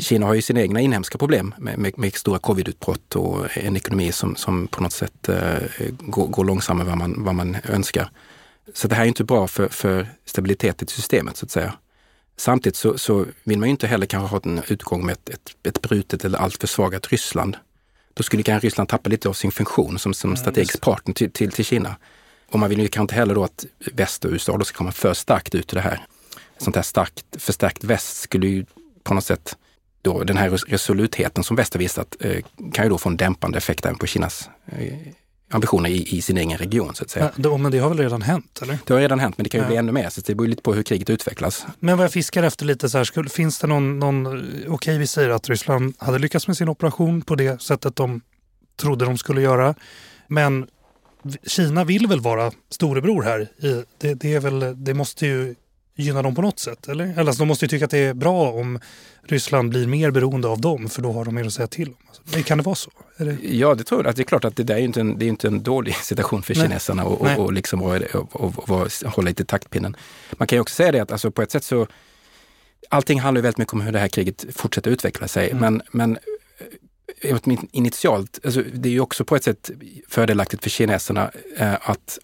Kina har ju sina egna inhemska problem med, med, med stora covidutbrott och en ekonomi som, som på något sätt uh, går, går långsammare än vad man, vad man önskar. Så det här är inte bra för, för stabiliteten i systemet så att säga. Samtidigt så, så vill man ju inte heller kanske ha en utgång med ett, ett, ett brutet eller allt försvagat Ryssland. Då skulle kanske Ryssland tappa lite av sin funktion som, som strategisk partner till, till, till Kina. Och man vill ju kanske inte heller då att väst och USA då ska komma för starkt ut i det här. Sånt här starkt, förstärkt väst skulle ju på något sätt, då, den här resolutheten som väst har visat, eh, kan ju då få en dämpande effekt även på Kinas eh, ambitioner i, i, sin egen region så att säga. Ja, men det har väl redan hänt? eller? Det har redan hänt, men det kan ju ja. bli ännu mer. Så det beror lite på hur kriget utvecklas. Men vad jag fiskar efter lite så här, finns det någon, någon okej okay, vi säger att Ryssland hade lyckats med sin operation på det sättet de trodde de skulle göra. Men Kina vill väl vara storebror här. Det, det, är väl, det måste ju gynna dem på något sätt, eller? Eller alltså, de måste ju tycka att det är bra om Ryssland blir mer beroende av dem, för då har de mer att säga till om. Alltså, kan det vara så? Det... Ja, det tror jag. Det är klart att det där är inte en, det är inte en dålig situation för Nej. kineserna och, och, och, liksom, och, och, och, hålla lite taktpinnen. Man kan ju också säga det att alltså, på ett sätt så Allting handlar ju väldigt mycket om hur det här kriget fortsätter utveckla sig. Mm. Men, men initialt, alltså det är ju också på ett sätt fördelaktigt för kineserna eh, att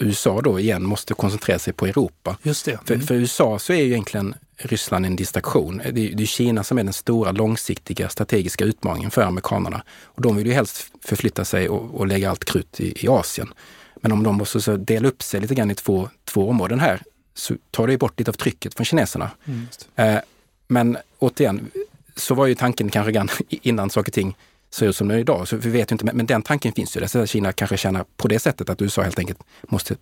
USA då igen måste koncentrera sig på Europa. Just det. Mm. För, för, USA så är ju egentligen Ryssland en distraktion. Det är, det är Kina som är den stora långsiktiga strategiska utmaningen för amerikanerna. Och de vill ju helst förflytta sig och, och lägga allt krut i, i, Asien. Men om de måste så dela upp sig lite grann i två, två områden här så tar det bort lite av trycket från kineserna. Mm, eh, men återigen, så var ju tanken kanske innan saker och ting ser ut som det är idag. Så vi vet inte, men den tanken finns ju. Där. Kina kanske känner på det sättet att USA helt enkelt måste,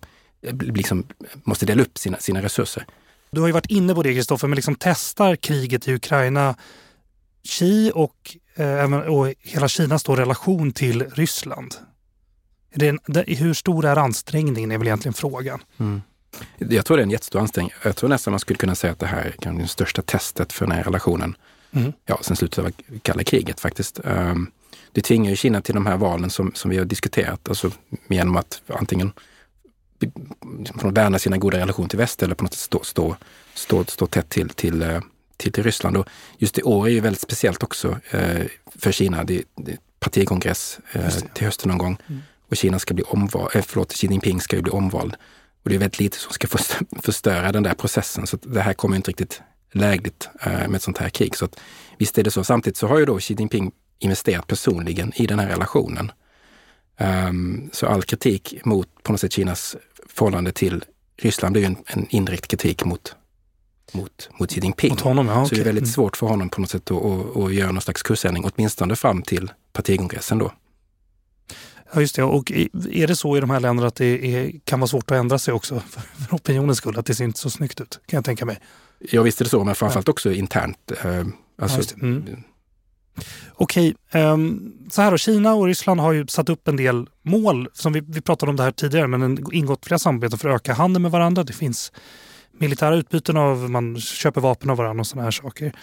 liksom, måste dela upp sina, sina resurser. Du har ju varit inne på det Kristoffer, men liksom testar kriget i Ukraina Xi och, eh, och hela Kinas då relation till Ryssland? Det, det, hur stor är ansträngningen är väl egentligen frågan. Mm. Jag tror det är en jättestor ansträngning. Jag tror nästan man skulle kunna säga att det här är det största testet för den här relationen. Mm. Ja, sen slutet av kalla kriget faktiskt. Um, det tvingar ju Kina till de här valen som, som vi har diskuterat, alltså genom att antingen värna sina goda relationer till väst eller på något sätt stå, stå, stå, stå tätt till, till, eh, till, till Ryssland. Och just i år är ju väldigt speciellt också eh, för Kina. Det, det partikongress eh, till hösten någon gång. Mm. Och Kina ska bli omvald, eh, förlåt, Xi Jinping ska ju bli omvald. Och det är väldigt lite som ska förstöra den där processen. Så det här kommer inte riktigt lägligt eh, med ett sånt här krig. Så att, visst är det så. Samtidigt så har ju då Xi Jinping investerat personligen i den här relationen. Um, så all kritik mot på något sätt Kinas förhållande till Ryssland blir ju en, en indirekt kritik mot, mot, mot Xi Jinping. Mot honom, ja, Så det är väldigt mm. svårt för honom på något sätt att, att, att göra någon slags kursändring, åtminstone fram till partikongressen då. Ja, just det. Och är det så i de här länderna att det är, kan vara svårt att ändra sig också för, för opinionens skull? Att det ser inte så snyggt ut, kan jag tänka mig. Ja, visst är det så, men framförallt också internt. Eh, alltså, ja, mm. Okej, um, så här då. Kina och Ryssland har ju satt upp en del mål. som Vi, vi pratade om det här tidigare, men en, ingått flera samarbeten för att öka handeln med varandra. Det finns militära utbyten av, man köper vapen av varandra och sådana här saker.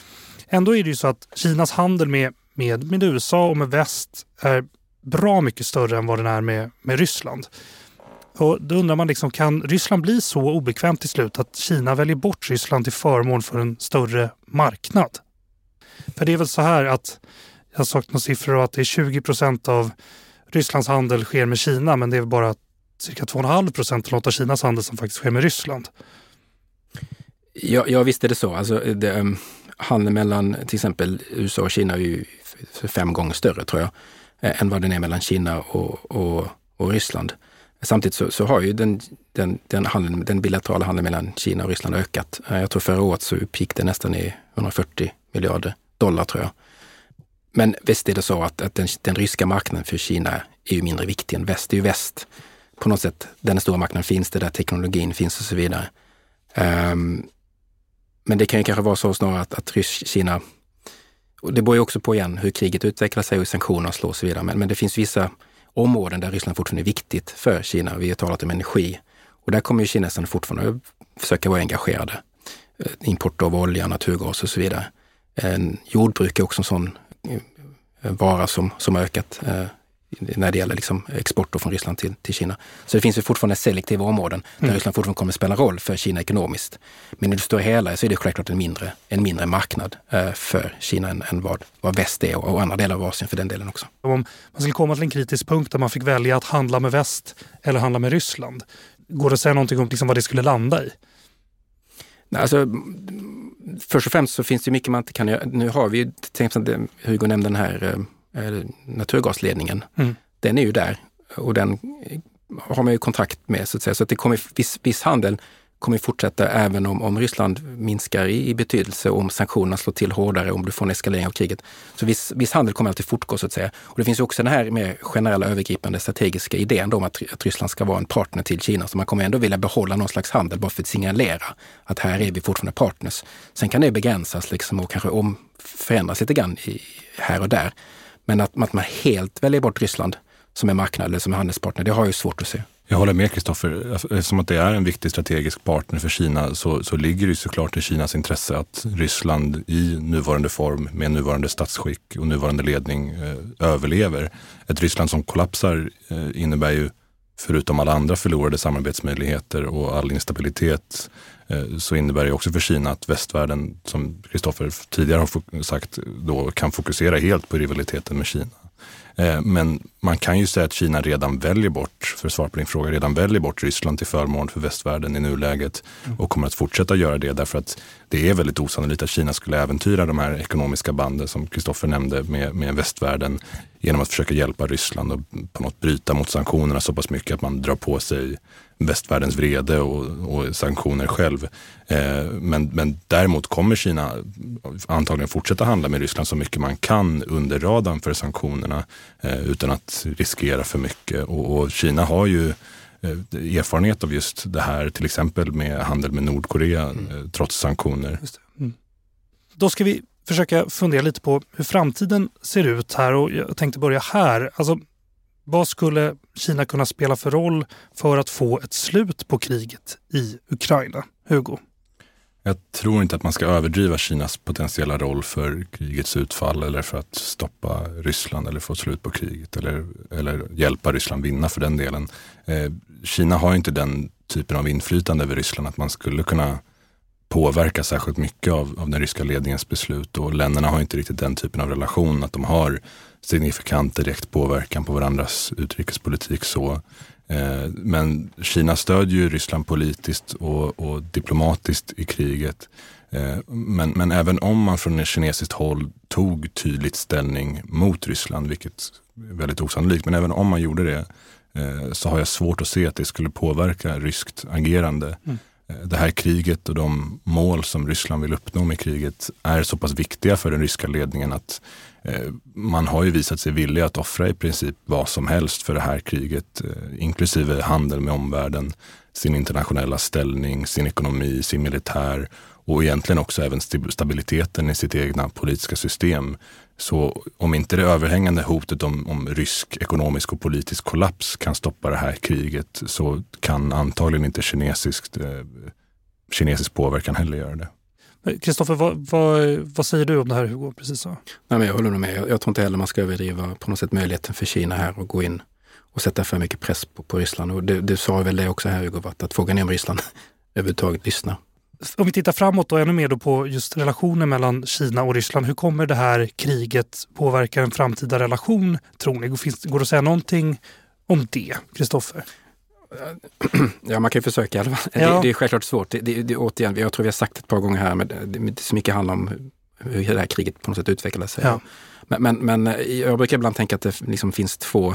Ändå är det ju så att Kinas handel med, med, med USA och med väst är bra mycket större än vad den är med, med Ryssland. Och då undrar man, liksom, kan Ryssland bli så obekvämt till slut att Kina väljer bort Ryssland till förmån för en större marknad? För det är väl så här att jag har sagt några siffror att det är 20 procent av Rysslands handel sker med Kina men det är bara cirka 2,5 procent av Kinas handel som faktiskt sker med Ryssland. Ja, ja visst är det så. Alltså, det, um, handeln mellan till exempel USA och Kina är ju fem gånger större tror jag, eh, än vad den är mellan Kina och, och, och Ryssland. Samtidigt så, så, har ju den, den, den, handeln, den bilaterala handeln mellan Kina och Ryssland ökat. Eh, jag tror förra året så uppgick det nästan i 140 miljarder dollar tror jag. Men visst är det så att, att den, den, ryska marknaden för Kina är ju mindre viktig än väst. Det är ju väst på något sätt, den stora marknaden finns, det där teknologin finns och så vidare. Um, men det kan ju kanske vara så snarare att, att Rysk, Kina, och det beror ju också på igen hur kriget utvecklar sig och sanktionerna slår och så vidare. Men, men det finns vissa områden där Ryssland fortfarande är viktigt för Kina. Vi har talat om energi och där kommer ju kineserna fortfarande försöka vara engagerade. Eh, import av olja, naturgas och så vidare. Jordbruk är också en sån eh, vara som, som har ökat eh, när det gäller liksom export från Ryssland till, till Kina. Så det finns ju fortfarande selektiva områden där mm. Ryssland fortfarande kommer att spela roll för Kina ekonomiskt. Men i det stora hela så är det självklart en mindre, en mindre marknad eh, för Kina än, än vad, vad väst är och, och, andra delar av Asien för den delen också. Om man skulle komma till en kritisk punkt där man fick välja att handla med väst eller handla med Ryssland, går det att säga någonting om liksom vad det skulle landa i? Alltså, först och främst så finns det mycket man inte kan göra. Nu har vi ju, till exempel Hugo nämnde den här eh, naturgasledningen. Mm. Den är ju där och den har man ju kontrakt med så att säga. Så att det kommer viss, viss handel kommer fortsätta även om, om Ryssland minskar i, i betydelse, om sanktionerna slår till hårdare, om du får en eskalering av kriget. Så viss, viss handel kommer alltid fortgå så att säga. Och det finns också den här mer generella övergripande strategiska idén om att, att Ryssland ska vara en partner till Kina. Så man kommer ändå vilja behålla någon slags handel bara för att signalera att här är vi fortfarande partners. Sen kan det begränsas liksom och kanske om, förändras lite grann i, här och där. Men att, att man helt väljer bort Ryssland som en marknad eller som en handelspartner, det har jag svårt att se. Jag håller med Kristoffer. Alltså, eftersom att det är en viktig strategisk partner för Kina så, så ligger det såklart i Kinas intresse att Ryssland i nuvarande form med nuvarande statsskick och nuvarande ledning eh, överlever. Ett Ryssland som kollapsar eh, innebär ju förutom alla andra förlorade samarbetsmöjligheter och all instabilitet Eh, så innebär det också för Kina att västvärlden, som Kristoffer tidigare har sagt, då kan fokusera helt på rivaliteten med Kina. Eh, men man kan ju säga att Kina redan väljer bort, för svar på din fråga, redan väljer bort Ryssland till förmån för västvärlden i nuläget och kommer att fortsätta göra det därför att det är väldigt osannolikt att Kina skulle äventyra de här ekonomiska banden som Kristoffer nämnde med, med västvärlden genom att försöka hjälpa Ryssland och på något bryta mot sanktionerna så pass mycket att man drar på sig västvärldens vrede och, och sanktioner själv. Eh, men, men däremot kommer Kina antagligen fortsätta handla med Ryssland så mycket man kan under radarn för sanktionerna eh, utan att riskera för mycket. Och, och Kina har ju eh, erfarenhet av just det här, till exempel med handel med Nordkorea mm. Eh, trots sanktioner. Mm. Då ska vi försöka fundera lite på hur framtiden ser ut här och jag tänkte börja här. Alltså, vad skulle Kina kunna spela för roll för att få ett slut på kriget i Ukraina? Hugo? Jag tror inte att man ska överdriva Kinas potentiella roll för krigets utfall eller för att stoppa Ryssland eller få slut på kriget eller, eller hjälpa Ryssland vinna för den delen. Eh, Kina har inte den typen av inflytande över Ryssland att man skulle kunna påverka särskilt mycket av, av den ryska ledningens beslut och länderna har inte riktigt den typen av relation att de har signifikant direkt påverkan på varandras utrikespolitik så. Eh, men Kina stödjer ju Ryssland politiskt och, och diplomatiskt i kriget. Eh, men, men även om man från kinesiskt håll tog tydligt ställning mot Ryssland, vilket är väldigt osannolikt, men även om man gjorde det eh, så har jag svårt att se att det skulle påverka ryskt agerande. Mm. Det här kriget och de mål som Ryssland vill uppnå med kriget är så pass viktiga för den ryska ledningen att Eh, man har ju visat sig villig att offra i princip vad som helst för det här kriget, eh, inklusive handel med omvärlden, sin internationella ställning, sin ekonomi, sin militär och egentligen också även stabiliteten i sitt egna politiska system. Så om inte det överhängande hotet om, om rysk ekonomisk och politisk kollaps kan stoppa det här kriget så kan antagligen inte kinesiskt, eh, kinesisk påverkan heller göra det. Kristoffer, vad, vad, vad, säger du om det här Hugo? Precis så. Nej, men jag håller med. Jag, jag tror inte heller man ska överdriva på något sätt möjligheten för Kina här att gå in och sätta för mycket press på, på Ryssland. Och du, du sa väl det också här Hugo, att, frågan är om Ryssland överhuvudtaget lyssnar. Om vi tittar framåt och ännu mer på just relationen mellan Kina och Ryssland. Hur kommer det här kriget påverka en framtida relation tror ni? Finns, går det att säga någonting om det, Kristoffer? Ja, man kan ju försöka i alla fall. Ja. Det, det, är självklart svårt. Det, det, det, återigen, jag tror vi har sagt ett par gånger här, men det, så mycket handlar om hur det här kriget på något sätt utvecklar sig. Ja. Men, men, men, eh, jag brukar ibland tänka att det liksom finns två,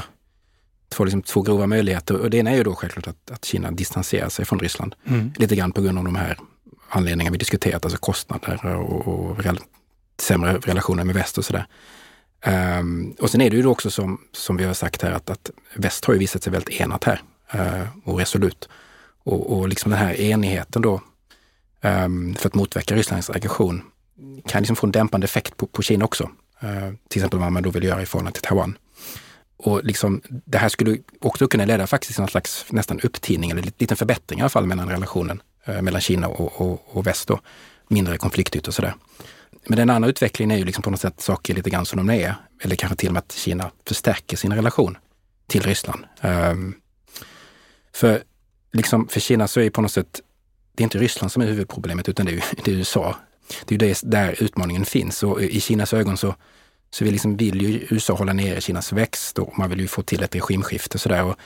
två, liksom, två grova möjligheter. Och det ena är ju då självklart att, att Kina distanserar sig från Ryssland. Mm. Lite grann på grund av de här anledningarna vi diskuterat, alltså kostnader och, och rel sämre relationer med väst och sådär. Um, och sen är det ju också som, som vi har sagt här att, att väst har ju visat sig väldigt enat här Eh, och resolut. Och, och liksom den här enigheten då ehm, för att motverka Rysslands aggression kan liksom få en dämpande effekt på, på Kina också. Eh, till exempel vad man då vill göra i förhållande till Taiwan. Och liksom, det här skulle också kunna leda faktiskt till någon slags nästan upptinning eller liten förbättring i alla fall mellan relationen eh, mellan Kina och, och, och väst. Då. Mindre konfliktytor och sådär. Men den andra utvecklingen är ju liksom på något sätt saker lite grann som de är. Eller kanske till och med att Kina förstärker sin relation till Ryssland. Um, för, liksom, för Kina så är det på något sätt, det är inte Ryssland som är huvudproblemet utan det är, det är USA. Det är ju där utmaningen finns och i Kinas ögon så, så vill, liksom, vill ju USA hålla nere Kinas växt och man vill ju få till ett regimskifte sådär. Och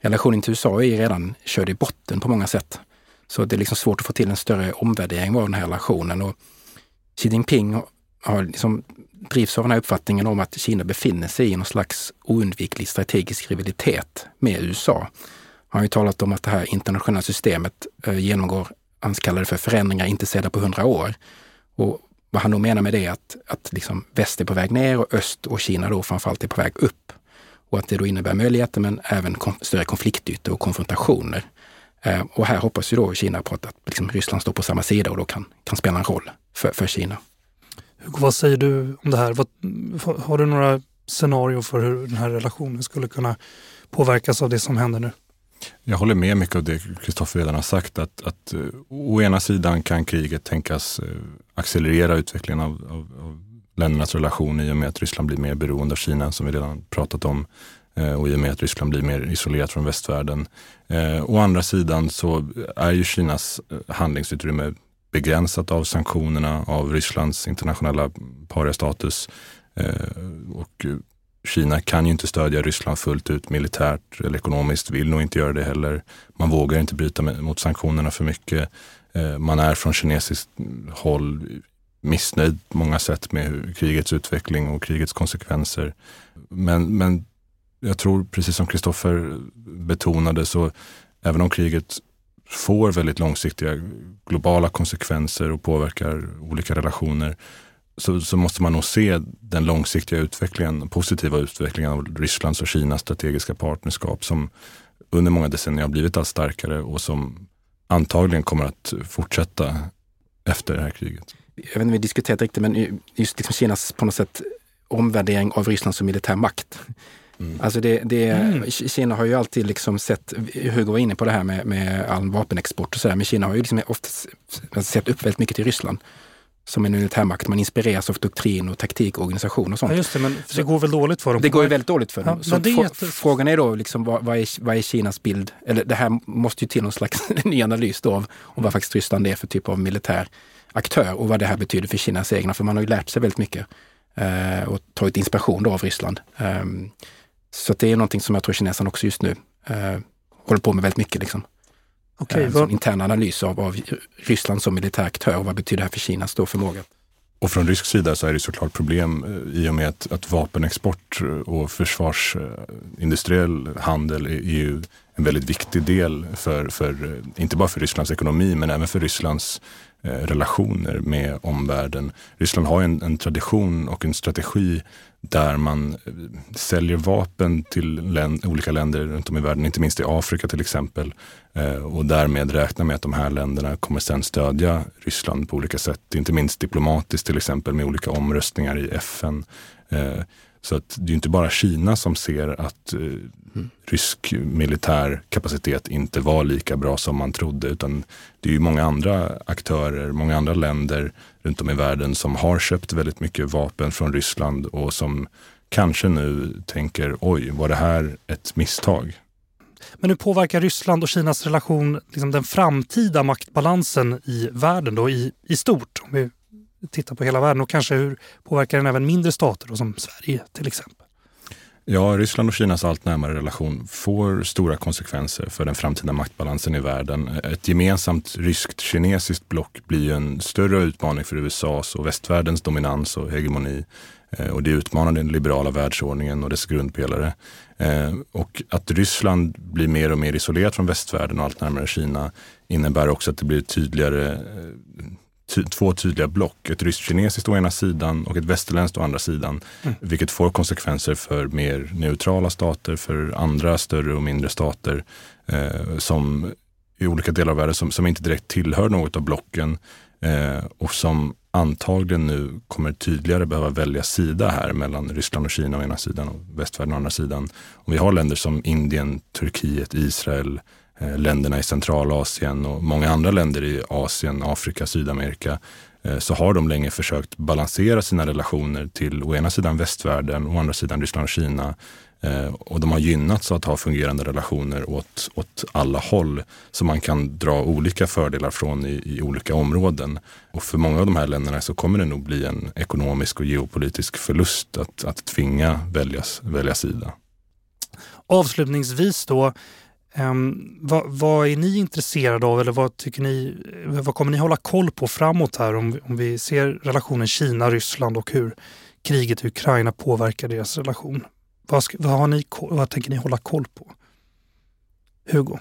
relationen till USA är ju redan körd i botten på många sätt. Så det är liksom svårt att få till en större omvärdering av den här relationen. Och Xi Jinping har liksom drivs av den här uppfattningen om att Kina befinner sig i någon slags oundviklig strategisk rivalitet med USA. Han har ju talat om att det här internationella systemet eh, genomgår, han kallar det för förändringar inte sedda på hundra år. Och vad han då menar med det är att, att liksom väst är på väg ner och öst och Kina då framförallt är på väg upp. Och att det då innebär möjligheter men även kon större konfliktytor och konfrontationer. Eh, och här hoppas ju då Kina på att, att liksom Ryssland står på samma sida och då kan, kan spela en roll för, för Kina. Hugo, vad säger du om det här? Vad, har du några scenarier för hur den här relationen skulle kunna påverkas av det som händer nu? Jag håller med mycket av det Kristoffer redan har sagt. Att, att uh, å ena sidan kan kriget tänkas uh, accelerera utvecklingen av, av, av ländernas relation i och med att Ryssland blir mer beroende av Kina, som vi redan pratat om. Uh, och i och med att Ryssland blir mer isolerat från västvärlden. Uh, å andra sidan så är ju Kinas handlingsutrymme begränsat av sanktionerna, av Rysslands internationella pariastatus. och Kina kan ju inte stödja Ryssland fullt ut militärt eller ekonomiskt, vill nog inte göra det heller. Man vågar inte bryta mot sanktionerna för mycket. Eh, man är från kinesiskt håll missnöjd på många sätt med krigets utveckling och krigets konsekvenser. Men, men jag tror, precis som Kristoffer betonade, så även om kriget får väldigt långsiktiga globala konsekvenser och påverkar olika relationer så, så, måste man nog se den långsiktiga utvecklingen, positiva utvecklingen av Rysslands och Kinas strategiska partnerskap som under många decennier har blivit allt starkare och som antagligen kommer att fortsätta efter det här kriget. Jag vet inte om vi diskuterat riktigt, men just liksom Kinas på något sätt omvärdering av Ryssland som militär makt Mm. Alltså det, det, mm. Kina har ju alltid liksom sett, Hugo var inne på det här med, med all vapenexport och så där, men Kina har ju liksom ofta sett upp väldigt mycket till Ryssland som en militärmakt. Man inspireras av doktrin och taktik och organisation och sånt. Ja, just det, men det går väl dåligt för dem? Det går ju väldigt dåligt för dem. Ja, så jätte... Frågan är då, liksom, vad, vad, är, vad är Kinas bild? Eller det här måste ju till någon slags ny analys då av, av vad faktiskt Ryssland är för typ av militär aktör och vad det här betyder för Kinas egna. För man har ju lärt sig väldigt mycket eh, och tagit inspiration då av Ryssland. Eh, så det är någonting som jag tror kineserna också just nu eh, håller på med väldigt mycket. Liksom. Okay, eh, vad... intern analys av, av Ryssland som militär aktör och vad betyder det här för Kinas då förmåga? Och från rysk sida så är det såklart problem eh, i och med att, att vapenexport och försvarsindustriell handel är ju en väldigt viktig del för, för, inte bara för Rysslands ekonomi, men även för Rysslands eh, Eh, relationer med omvärlden. Ryssland har en, en tradition och en strategi där man eh, säljer vapen till länd, olika länder runt om i världen, inte minst i Afrika till exempel. Eh, och därmed räknar med att de här länderna kommer sen stödja Ryssland på olika sätt, inte minst diplomatiskt till exempel med olika omröstningar i FN. Så att det är inte bara Kina som ser att eh, mm. rysk militär kapacitet inte var lika bra som man trodde, utan det är ju många andra aktörer, många andra länder runt om i världen som har köpt väldigt mycket vapen från Ryssland och som kanske nu tänker oj, var det här ett misstag? Men hur påverkar Ryssland och Kinas relation liksom den framtida maktbalansen i världen då, i, i stort? Om vi titta på hela världen och kanske hur påverkar den även mindre stater då, som Sverige till exempel? Ja, Ryssland och Kinas allt närmare relation får stora konsekvenser för den framtida maktbalansen i världen. Ett gemensamt ryskt-kinesiskt block blir en större utmaning för USAs och västvärldens dominans och hegemoni. Eh, och det utmanar den liberala världsordningen och dess grundpelare. Eh, och att Ryssland blir mer och mer isolerat från västvärlden och allt närmare Kina innebär också att det blir tydligare eh, ty två tydliga block. Ett rysk-kinesiskt å ena sidan och ett västerländskt å andra sidan. Mm. Vilket får konsekvenser för mer neutrala stater, för andra större och mindre stater eh, som i olika delar av världen som, som inte direkt tillhör något av blocken eh, och som antagligen nu kommer tydligare behöva välja sida här mellan Ryssland och Kina å ena sidan och västvärlden å andra sidan. Och vi har länder som Indien, Turkiet, Israel, Eh, länderna i Centralasien och många andra länder i Asien, Afrika, Sydamerika eh, så har de länge försökt balansera sina relationer till å ena sidan västvärlden och å andra sidan Ryssland och Kina. Eh, och de har gynnats av att ha fungerande relationer åt, åt alla håll som man kan dra olika fördelar från i, i olika områden. Och för många av de här länderna så kommer det nog bli en ekonomisk och geopolitisk förlust att, att tvinga väljas, välja sida. Avslutningsvis då, Um, vad, vad, är ni intresserade av eller vad tycker ni, vad kommer ni hålla koll på framåt här om, om vi ser relationen Kina-Ryssland och hur kriget i Ukraina påverkar deras relation? Vad, vad, har ni, vad tänker ni hålla koll på? Hugo?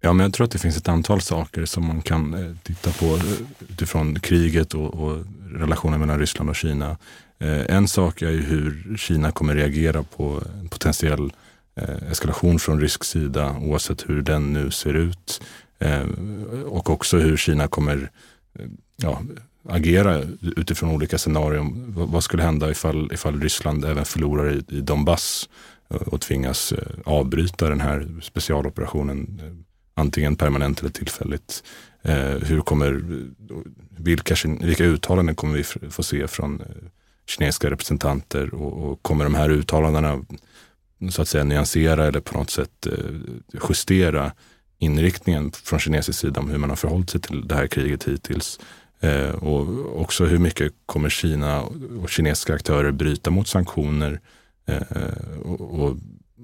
Ja, men jag tror att det finns ett antal saker som man kan eh, titta på eh, utifrån kriget och, och relationen mellan Ryssland och Kina. Eh, en sak är ju hur Kina kommer reagera på en potentiell Eh, Eh, eskalation från rysk sida oavsett hur den nu ser ut. Eh, och också hur Kina kommer eh, ja, agera utifrån olika scenarion. Vad skulle hända ifall, ifall Ryssland även förlorar i, i Donbass och tvingas avbryta den här specialoperationen antingen permanent eller tillfälligt. hur kommer, vilka, vilka uttalanden kommer vi få se från kinesiska representanter och, och kommer de här uttalandena så att säga nyansera eller på något sätt eh, justera inriktningen från kinesisk sida om hur man har förhållit sig till det här kriget hittills. Eh, och också hur mycket kommer Kina och kinesiska aktörer bryta mot sanktioner eh, och,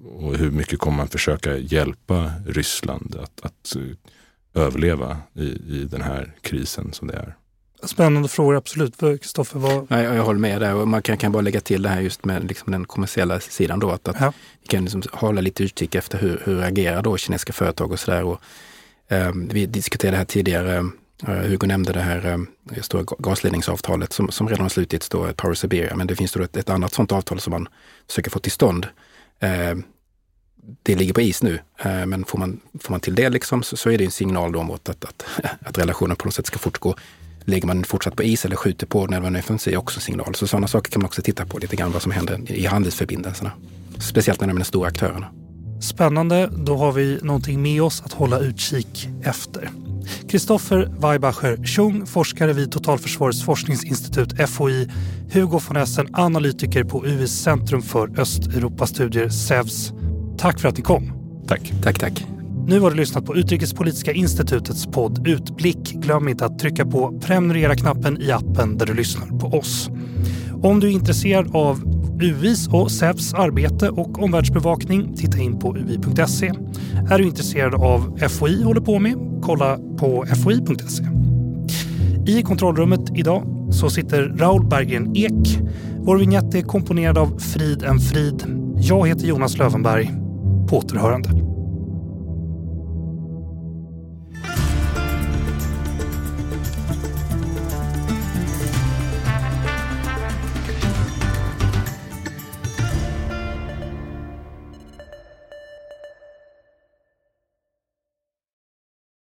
och, hur mycket kommer man försöka hjälpa Ryssland att, att överleva i, i den här krisen som det är. Spännande frågor, absolut. Kristoffer, vad... Ja, jag, håller med där och man kan, kan bara lägga till det här just med liksom den kommersiella sidan då. Att, att ja. Vi kan liksom hålla lite utkik efter hur, hur agerar då kinesiska företag och sådär. Eh, vi diskuterade det här tidigare, eh, Hugo nämnde det här eh, stora gasledningsavtalet som, som redan har slutits, då, Power Siberia. Men det finns då ett, ett annat sådant avtal som man försöker få till stånd. Eh, det ligger på is nu, eh, men får man, får man till det liksom, så, så är det en signal då om att, att, att, att relationen på något sätt ska fortgå lägger man fortsatt på is eller skjuter på när man är offensiv också signal. Så sådana saker kan man också titta på lite grann vad som händer i handelsförbindelserna. Speciellt när de är de stora aktörerna. Spännande. Då har vi någonting med oss att hålla utkik efter. Kristoffer Weibacher Tjung, forskare vid Totalförsvarets forskningsinstitut FOI. Hugo von Essen, analytiker på UIs Centrum för Östeuropastudier, SEVS. Tack för att ni kom. Tack. Tack, tack. Nu har du lyssnat på Utrikespolitiska institutets podd Utblick. Glöm inte att trycka på prenumerera-knappen i appen där du lyssnar på oss. Om du är intresserad av UIs och SEVs arbete och omvärldsbevakning, titta in på ui.se. Är du intresserad av FOI håller på med, kolla på foi.se. I kontrollrummet idag så sitter Raoul Berggren Ek. Vår vignett är komponerad av Frid en Frid. Jag heter Jonas Lövenberg. På återhörande.